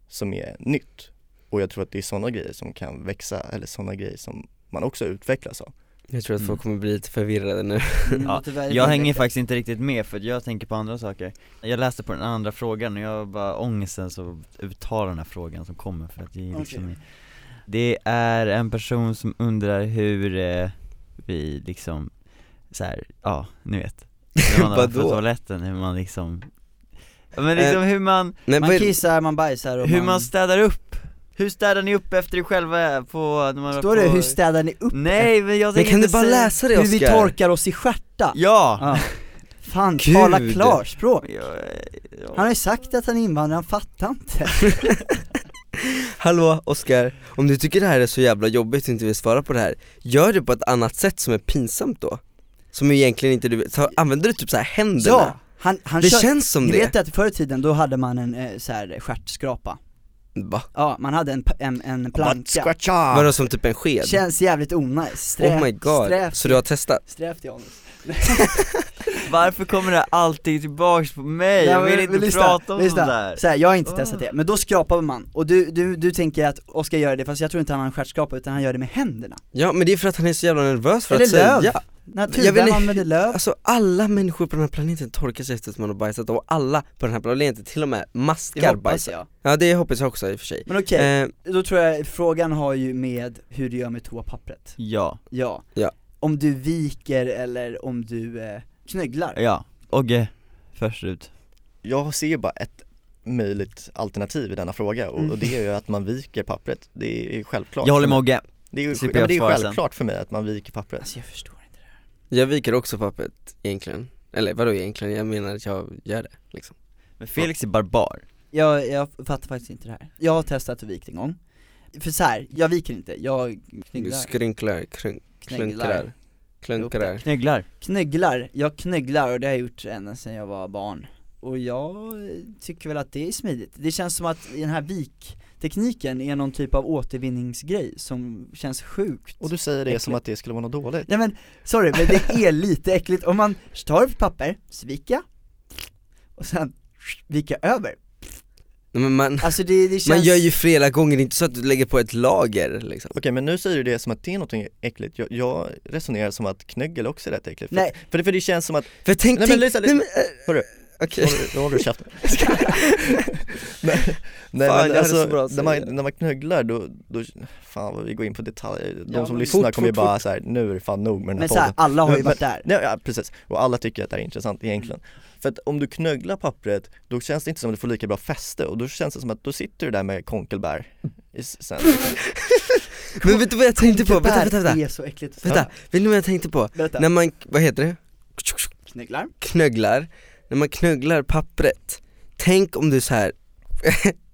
Speaker 3: som är nytt. Och jag tror att det är sådana grejer som kan växa, eller sådana grejer som man också utvecklas av.
Speaker 2: Jag tror att folk
Speaker 4: Mm.
Speaker 2: kommer bli lite förvirrade nu
Speaker 1: Mm,
Speaker 4: Ja, Jag hänger faktiskt inte riktigt med för jag tänker på andra saker Jag läste på den andra frågan och jag har bara ångesten så uttala den här frågan som kommer för att det är liksom
Speaker 1: Okej.
Speaker 4: Det är en person som undrar hur eh, vi liksom så här, ja ni vet När man har på toaletten, hur man liksom Ja, Men liksom hur man,
Speaker 2: Nej,
Speaker 1: Man kissar, man bajsar och
Speaker 4: hur
Speaker 1: man,
Speaker 4: man städar upp Hur städar ni upp efter er själva på, när man
Speaker 1: Står
Speaker 4: på...
Speaker 1: det hur städar ni upp?
Speaker 4: Nej men jag
Speaker 2: Men kan du
Speaker 4: inte
Speaker 2: bara
Speaker 4: säga-
Speaker 2: läsa det
Speaker 1: Hur vi torkar oss i stjärta?
Speaker 4: Ja!
Speaker 1: Ja. Fan,
Speaker 2: Gud.
Speaker 1: tala klarspråk
Speaker 4: Ja, ja.
Speaker 1: Han har ju sagt att han är invandrare, han fattar inte
Speaker 2: Hallå Oskar, om du tycker det här är så jävla jobbigt och inte vill svara på det här, gör det på ett annat sätt som är pinsamt då Som egentligen inte du vet, så använder du typ så här händerna?
Speaker 1: Ja, han, han
Speaker 2: det
Speaker 1: kör,
Speaker 2: känns som
Speaker 1: Ni
Speaker 2: det,
Speaker 1: vet att förr i tiden då hade man en eh, så här stjärtskrapa
Speaker 2: va?
Speaker 1: Ja, man hade en, en, en planka!
Speaker 2: Vadå som typ en sked?
Speaker 1: Känns jävligt onajs, sträv,
Speaker 2: oh my god,
Speaker 1: strävt,
Speaker 2: så du har testat?
Speaker 1: strävt i anus
Speaker 4: Varför kommer det alltid tillbaks på mig? Jag
Speaker 1: Nej,
Speaker 4: vill
Speaker 1: men-
Speaker 4: inte
Speaker 1: lyssna,
Speaker 4: prata om
Speaker 1: lyssna.
Speaker 4: sånt där
Speaker 1: Så här, jag har inte
Speaker 4: Åh.
Speaker 1: testat det, men då skrapar man, och du, du, du tänker att Oskar gör det, fast jag tror inte han har en stjärtskrapa utan han gör det med händerna
Speaker 2: Ja men det är för att han är så jävla nervös för
Speaker 1: Eller
Speaker 2: att säga
Speaker 1: löv. Naturvärme
Speaker 2: Jag vill-
Speaker 1: använder löv.
Speaker 2: Alltså alla människor på den här planeten torkar sig efter att man har bajsat och alla på den här planeten till och med maskar bajsar.
Speaker 1: jag.
Speaker 2: Ja det hoppas jag också i och för sig.
Speaker 1: Men okej,
Speaker 2: eh,
Speaker 1: då tror jag frågan har ju med hur du gör med toapappret.
Speaker 4: Ja,
Speaker 1: Ja,
Speaker 2: Ja.
Speaker 1: om du viker eller om du eh, knögglar
Speaker 4: ja, Ogge, först ut
Speaker 3: Jag ser ju bara ett möjligt alternativ i denna fråga och,
Speaker 1: Mm.
Speaker 3: och det är ju att man viker pappret, det är självklart
Speaker 4: Jag håller
Speaker 3: för
Speaker 4: med
Speaker 3: mig.
Speaker 4: Ogge,
Speaker 3: Det är ju, ja, det är självklart för mig att man viker pappret.
Speaker 1: Alltså jag förstår
Speaker 2: Jag viker också pappret egentligen, eller vadå egentligen, jag menar att jag gör det liksom.
Speaker 4: Men Felix är barbar.
Speaker 1: Jag, jag fattar faktiskt inte det här. Jag har testat att vika en gång. För så här, jag viker inte, jag
Speaker 2: Du
Speaker 1: knögglar
Speaker 2: skrynklar, krunk, klunkrar, klunkrar
Speaker 4: Knögglar
Speaker 1: Knögglar, jag knögglar och det har jag gjort ända sedan jag var barn. Och jag tycker väl att det är smidigt. Det känns som att den här viktekniken är någon typ av återvinningsgrej som känns sjukt
Speaker 3: Och du säger det som
Speaker 1: Äckligt.
Speaker 3: att det skulle vara något dåligt
Speaker 1: Nej men, sorry men det är lite äckligt, om man tar ett papper, jag och sen vika över
Speaker 2: men man,
Speaker 1: Alltså det, det känns
Speaker 2: man gör ju flera gånger, det är inte så att du lägger på ett lager liksom
Speaker 3: Okej men nu säger du det som att det är något äckligt, jag, jag resonerar som att knöggel också är rätt äckligt för,
Speaker 1: Nej.
Speaker 3: för, det, för det känns som att,
Speaker 2: För tänk,
Speaker 3: Nej, men
Speaker 2: tänk,
Speaker 3: lyssna,
Speaker 2: nej, men,
Speaker 3: lyssna.
Speaker 2: äh,
Speaker 3: Hörru.
Speaker 2: Okej.
Speaker 3: Nu håller- Nu håller du käften. Nej, nej
Speaker 2: Fan, jag
Speaker 3: men alltså,
Speaker 2: bra
Speaker 3: när man, när man knögglar då, då, fan vad vi går in på detaljer, de
Speaker 1: Ja,
Speaker 3: som lyssnar
Speaker 2: fort,
Speaker 3: kommer ju bara så här, nu är det fan nog med den här
Speaker 1: Men såhär, alla har ju varit där.
Speaker 3: Nej, ja precis, och alla tycker att det här är intressant egentligen. För att om du knögglar pappret, då känns det inte som att du får lika bra fäste. Och då känns det som att då sitter du där med konkelbär i- sen.
Speaker 2: Men vet du vad jag tänkte på? Vänta, vänta, vänta,
Speaker 1: Det är så äckligt.
Speaker 2: Vänta, vet ni vad jag tänkte på?
Speaker 1: Berätta.
Speaker 2: När man, vad heter det?
Speaker 1: Knögglar.
Speaker 2: Knögglar, när man knögglar pappret Tänk om du så här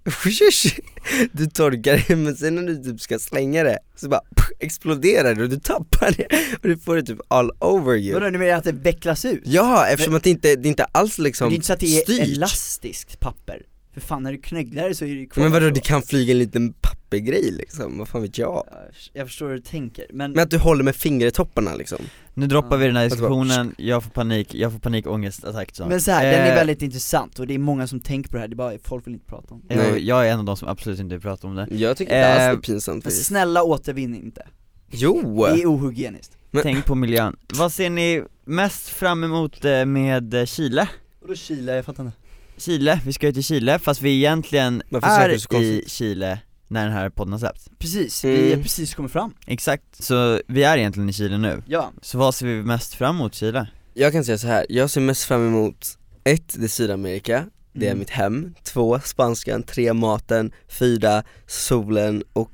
Speaker 2: du torkar det men sen när du typ ska slänga det så bara exploderar det och du tappar det och du får det typ all over you
Speaker 1: Vadå, du menar att det vecklas ut?
Speaker 2: Ja, eftersom att det inte, det är inte alls liksom
Speaker 1: det är inte så att det är
Speaker 2: styrt.
Speaker 1: elastiskt papper För fan när du knögglar det så är det ju kvar
Speaker 2: Men vadå, det kan flyga en liten pappergrej liksom, vad fan vet jag?
Speaker 1: Ja, Jag förstår hur du tänker, men,
Speaker 2: Men att du håller med fingertopparna liksom
Speaker 4: Nu droppar vi den här
Speaker 2: bara-
Speaker 4: diskussionen, jag får panik, jag får panikångestattack så.
Speaker 1: men så här, den är
Speaker 4: Eh,
Speaker 1: väldigt intressant och det är många som tänker på det här, det är bara folk vill inte prata om det
Speaker 4: jag,
Speaker 2: Nej.
Speaker 4: jag är en av de som absolut inte vill prata om det
Speaker 2: Jag tycker inte alls det är
Speaker 4: Eh,
Speaker 2: pinsamt faktiskt
Speaker 1: snälla återvinn inte,
Speaker 2: Jo!
Speaker 1: det är ohygieniskt
Speaker 2: Men-
Speaker 4: Tänk på miljön. Vad ser ni mest fram emot eh, med eh, Chile?
Speaker 1: Och då Chile, jag fattar inte
Speaker 4: Chile, vi ska ju till Chile fast vi egentligen
Speaker 2: Varför
Speaker 4: är i? Chile när den här podden har släppts
Speaker 1: Precis,
Speaker 2: Mm.
Speaker 1: vi är precis kommit fram
Speaker 4: Exakt, så vi är egentligen i Chile nu
Speaker 1: Ja,
Speaker 4: Så vad ser vi mest fram emot Chile?
Speaker 2: Jag kan säga så här. jag ser mest fram emot ett, det är Sydamerika, det är
Speaker 1: Mm.
Speaker 2: mitt hem, två, spanskan, tre, maten, fyra, solen och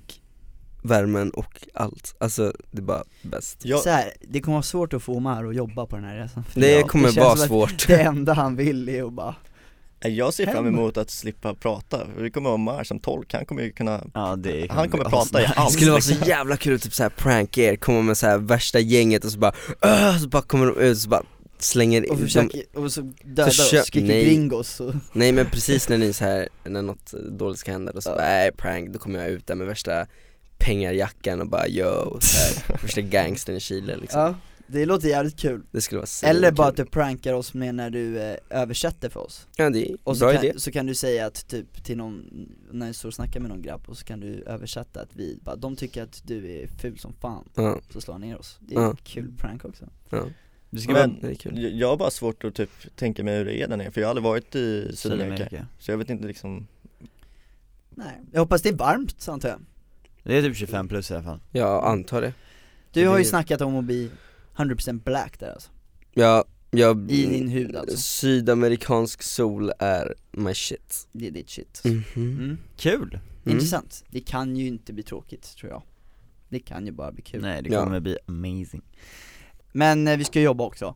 Speaker 2: värmen och allt, alltså det är bara bäst
Speaker 3: Jag,
Speaker 1: så här, det kommer vara svårt att få Omar att jobba på den här resan för
Speaker 2: Det
Speaker 1: ja,
Speaker 2: kommer
Speaker 1: känns
Speaker 2: vara svårt
Speaker 1: Det enda han vill är att bara
Speaker 3: jag ser fram emot att slippa prata, det kommer vara Omar som tolk, han kommer ju kunna
Speaker 4: Ja det
Speaker 3: Han kommer
Speaker 4: bli
Speaker 3: prata i allt.
Speaker 2: Det skulle vara så jävla kul att typ såhär pranka er, komma med såhär värsta gänget och så bara "Åh", så bara kommer de ut och så bara slänger
Speaker 1: Och försöker, och så döda oss, skriker
Speaker 2: nej.
Speaker 1: gringos och
Speaker 2: Nej men precis när ni så här när något dåligt ska hända och så
Speaker 1: Ja.
Speaker 2: bara nej prank, då kommer jag ut där med värsta pengarjackan och bara yo, så här, värsta gangstern i Chile liksom.
Speaker 1: Ja, det låter jävligt kul.
Speaker 2: Det skulle vara så
Speaker 1: Eller bara
Speaker 2: kul.
Speaker 1: att du prankar oss med när du eh, översätter för oss.
Speaker 2: Ja det är
Speaker 1: Och så
Speaker 2: bra
Speaker 1: kan,
Speaker 2: idé.
Speaker 1: så kan du säga att typ till någon, när du står och snackar med någon grabb och så kan du översätta att vi, bara, de tycker att du är ful som fan,
Speaker 2: Ja,
Speaker 1: så slår han ner oss. Det är
Speaker 2: Ja.
Speaker 1: ett kul prank också.
Speaker 2: Ja,
Speaker 4: Det ska vara
Speaker 3: Men
Speaker 2: det är kul.
Speaker 3: jag har bara svårt att typ tänka mig hur det är där nere, för jag har aldrig varit i Sydamerika.
Speaker 4: Sydamerika.
Speaker 3: Så jag vet inte liksom
Speaker 1: Nej, jag hoppas det är varmt antar jag.
Speaker 4: Det är typ 25 plus i alla fall.
Speaker 2: Jag antar det.
Speaker 1: Du har ju snackat om att bli 100% black där alltså,
Speaker 2: Ja, jag,
Speaker 1: i din hud alltså,
Speaker 2: Sydamerikansk sol är my shit
Speaker 1: det är ditt shit
Speaker 2: Mhm.
Speaker 1: mm.
Speaker 4: Kul!
Speaker 2: Mm.
Speaker 1: Intressant, det kan ju inte bli tråkigt tror jag Det kan ju bara bli kul
Speaker 4: Nej det
Speaker 2: Ja.
Speaker 4: kommer bli amazing
Speaker 1: Men eh, vi ska jobba också,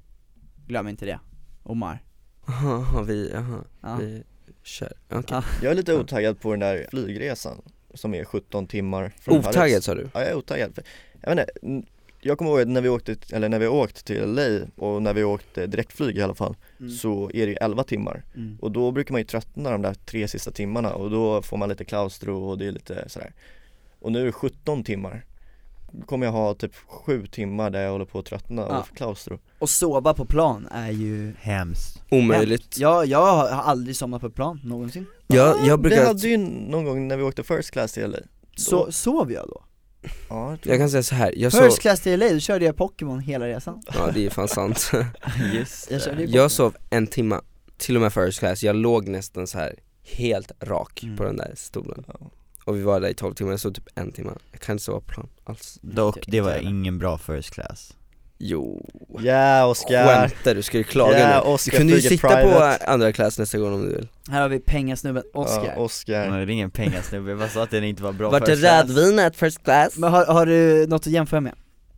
Speaker 1: glöm inte det Omar
Speaker 2: Jaha, vi, jaha,
Speaker 1: ja.
Speaker 2: vi kör, okej
Speaker 1: Ja.
Speaker 3: Jag är lite otaggad på den där flygresan som är 17 timmar från Paris.
Speaker 2: Otaggad sa du?
Speaker 3: Ja jag är otaggad, jag vet inte, jag kommer ihåg när vi åkte, eller när vi åkt till LA och när vi åkte direktflyg i alla fall
Speaker 1: Mm.
Speaker 3: Så är det ju 11 timmar
Speaker 1: Mm.
Speaker 3: och då brukar man ju tröttna de där tre sista timmarna och då får man lite klaustro och det är lite sådär Och nu är det 17 timmar Då kommer jag ha typ 7 timmar där jag håller på att tröttna
Speaker 1: Ja.
Speaker 3: och få klaustro
Speaker 1: Och sova på plan är ju
Speaker 4: Hemskt
Speaker 2: Omöjligt
Speaker 1: Ja, jag har aldrig somnat på plan någonsin
Speaker 2: Jag, jag brukar,
Speaker 3: hade ju någon gång när vi åkte first class till LA
Speaker 1: Så, sov jag då?
Speaker 3: Ja, jag
Speaker 2: kan säga så här. jag
Speaker 1: First
Speaker 2: sov,
Speaker 1: class till LA, då körde jag Pokémon hela resan.
Speaker 2: Ja det är fan sant.
Speaker 4: Just
Speaker 1: Jag körde
Speaker 2: Jag sov en timma, till och med first class, jag låg nästan så här helt rak
Speaker 1: Mm.
Speaker 2: på den där stolen.
Speaker 3: Ja.
Speaker 2: Och vi var där i 12 timmar, jag sov typ en timme, jag kan inte sova på plan alls.
Speaker 4: Dock, det var ingen bra first class
Speaker 2: Jo,
Speaker 3: Ja Oskar!
Speaker 2: skämtar du? Ska du klaga
Speaker 3: Ja,
Speaker 2: nu?
Speaker 3: Oscar
Speaker 2: Du kunde ju sitta
Speaker 3: private.
Speaker 2: på andra klass nästa gång om du vill
Speaker 1: Här har vi pengasnubben Oscar
Speaker 3: Ja, Oscar
Speaker 4: Nej, det är ingen pengasnubbe, jag bara sa att den inte var bra
Speaker 2: Vart är
Speaker 4: first class.
Speaker 2: rödvinet first class?
Speaker 1: Men har, har du något att jämföra med?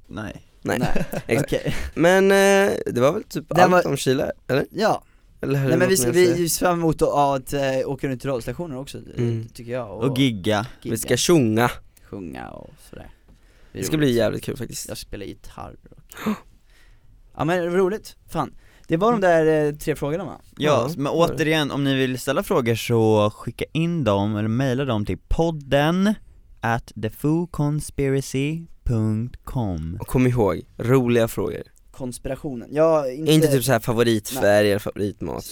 Speaker 4: Nej
Speaker 2: Nej, exakt.
Speaker 1: Okej,
Speaker 2: Men eh, det var väl typ
Speaker 1: Det
Speaker 2: allt
Speaker 1: var-
Speaker 2: om Chile, eller?
Speaker 1: ja,
Speaker 2: eller
Speaker 1: nej men vi, ser fram emot att, att äh, åka runt till radiostationer också,
Speaker 2: Mm.
Speaker 1: tycker jag
Speaker 4: Och gigga
Speaker 2: Vi ska tjonga,
Speaker 1: sjunga och sådär
Speaker 2: det ska bli jävligt kul faktiskt
Speaker 1: Jag spelar gitarr och... Ja men roligt, fan. Det var de där eh, tre frågorna va?
Speaker 4: Ja,
Speaker 2: Ja,
Speaker 4: men återigen, om ni vill ställa frågor så skicka in dem, eller mejla dem till podden at thefooconspiracy.com
Speaker 2: Och kom ihåg, roliga frågor.
Speaker 1: Konspirationen, ja inte,
Speaker 2: Inte typ såhär favoritfärg eller favoritmat.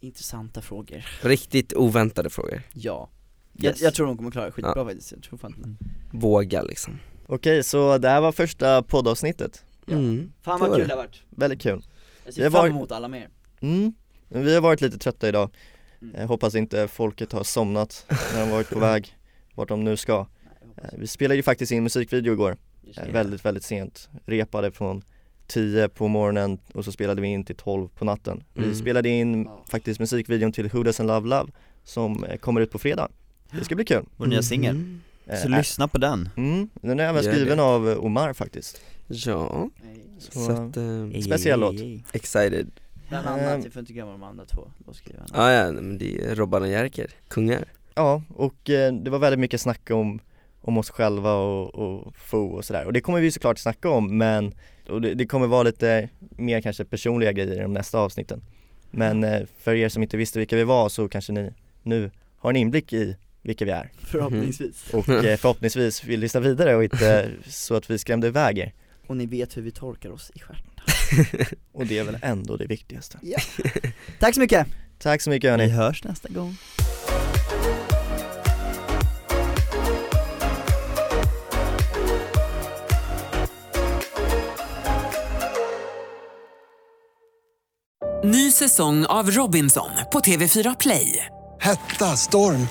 Speaker 1: Intressanta frågor,
Speaker 2: Riktigt oväntade frågor,
Speaker 1: ja.
Speaker 2: Yes.
Speaker 1: jag, jag tror de kommer klara det skitbra
Speaker 2: Ja.
Speaker 1: faktiskt, jag tror fan
Speaker 2: våga liksom.
Speaker 3: Okej, så det här var första poddavsnittet
Speaker 1: Ja.
Speaker 2: mm.
Speaker 1: Fan vad kul
Speaker 2: det.
Speaker 1: har varit
Speaker 3: Väldigt kul
Speaker 1: Jag ser fram emot alla mer
Speaker 3: mm. Men Vi har varit lite trötta idag,
Speaker 1: Mm.
Speaker 3: hoppas inte folket har somnat när de varit på väg vart de nu ska Eh, Vi spelade ju faktiskt in musikvideo igår, eh, väldigt väldigt sent, repade från 10 på morgonen och så spelade vi in till 12 på natten Vi
Speaker 2: Mm.
Speaker 3: spelade in
Speaker 1: Ja.
Speaker 3: faktiskt musikvideon till Who Doesn't Love Love som eh, kommer ut på fredag Det ska bli kul
Speaker 4: Vår nya singel.
Speaker 3: Eh,
Speaker 4: Så lyssna på den.
Speaker 3: Mm, den är även skriven av Omar faktiskt
Speaker 2: Ja,
Speaker 3: Så,
Speaker 2: så att, eh,
Speaker 3: Speciell låt.
Speaker 2: excited.
Speaker 1: Bland
Speaker 3: Ehm.
Speaker 1: annat, jag får inte glömma de andra två. Låtskrivarna
Speaker 2: Ja ja, men det är Robban och Jerker, kungar.
Speaker 3: Ja, och eh, det var väldigt mycket snack om, om oss själva och, och Fo och sådär. Och det kommer vi såklart snacka om men och det, det kommer vara lite mer kanske personliga grejer i de nästa avsnitten. Men eh, för er som inte visste vilka vi var så kanske ni nu har en inblick i vilka vi är.
Speaker 1: Förhoppningsvis.
Speaker 3: Och eh, förhoppningsvis vill lyssna vidare och inte så att vi skrämde iväg er
Speaker 1: Och ni vet hur vi torkar oss i stjärten
Speaker 3: och det är väl ändå det viktigaste
Speaker 1: Tack så mycket!
Speaker 3: Tack så mycket
Speaker 4: Vi
Speaker 3: hörni,
Speaker 4: hörs nästa gång.
Speaker 5: Ny säsong av Robinson på TV4 Play.
Speaker 6: Hetta, storm,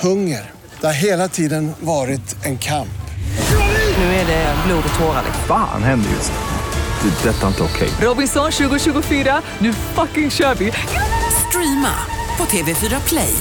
Speaker 6: hunger. Det har hela tiden varit en kamp.
Speaker 5: Nu är det blod och tårar.
Speaker 7: Fan händer just nu. Det. är Detta är inte okej.
Speaker 5: Robinson 2024, nu fucking kör vi! Streama på TV4 Play.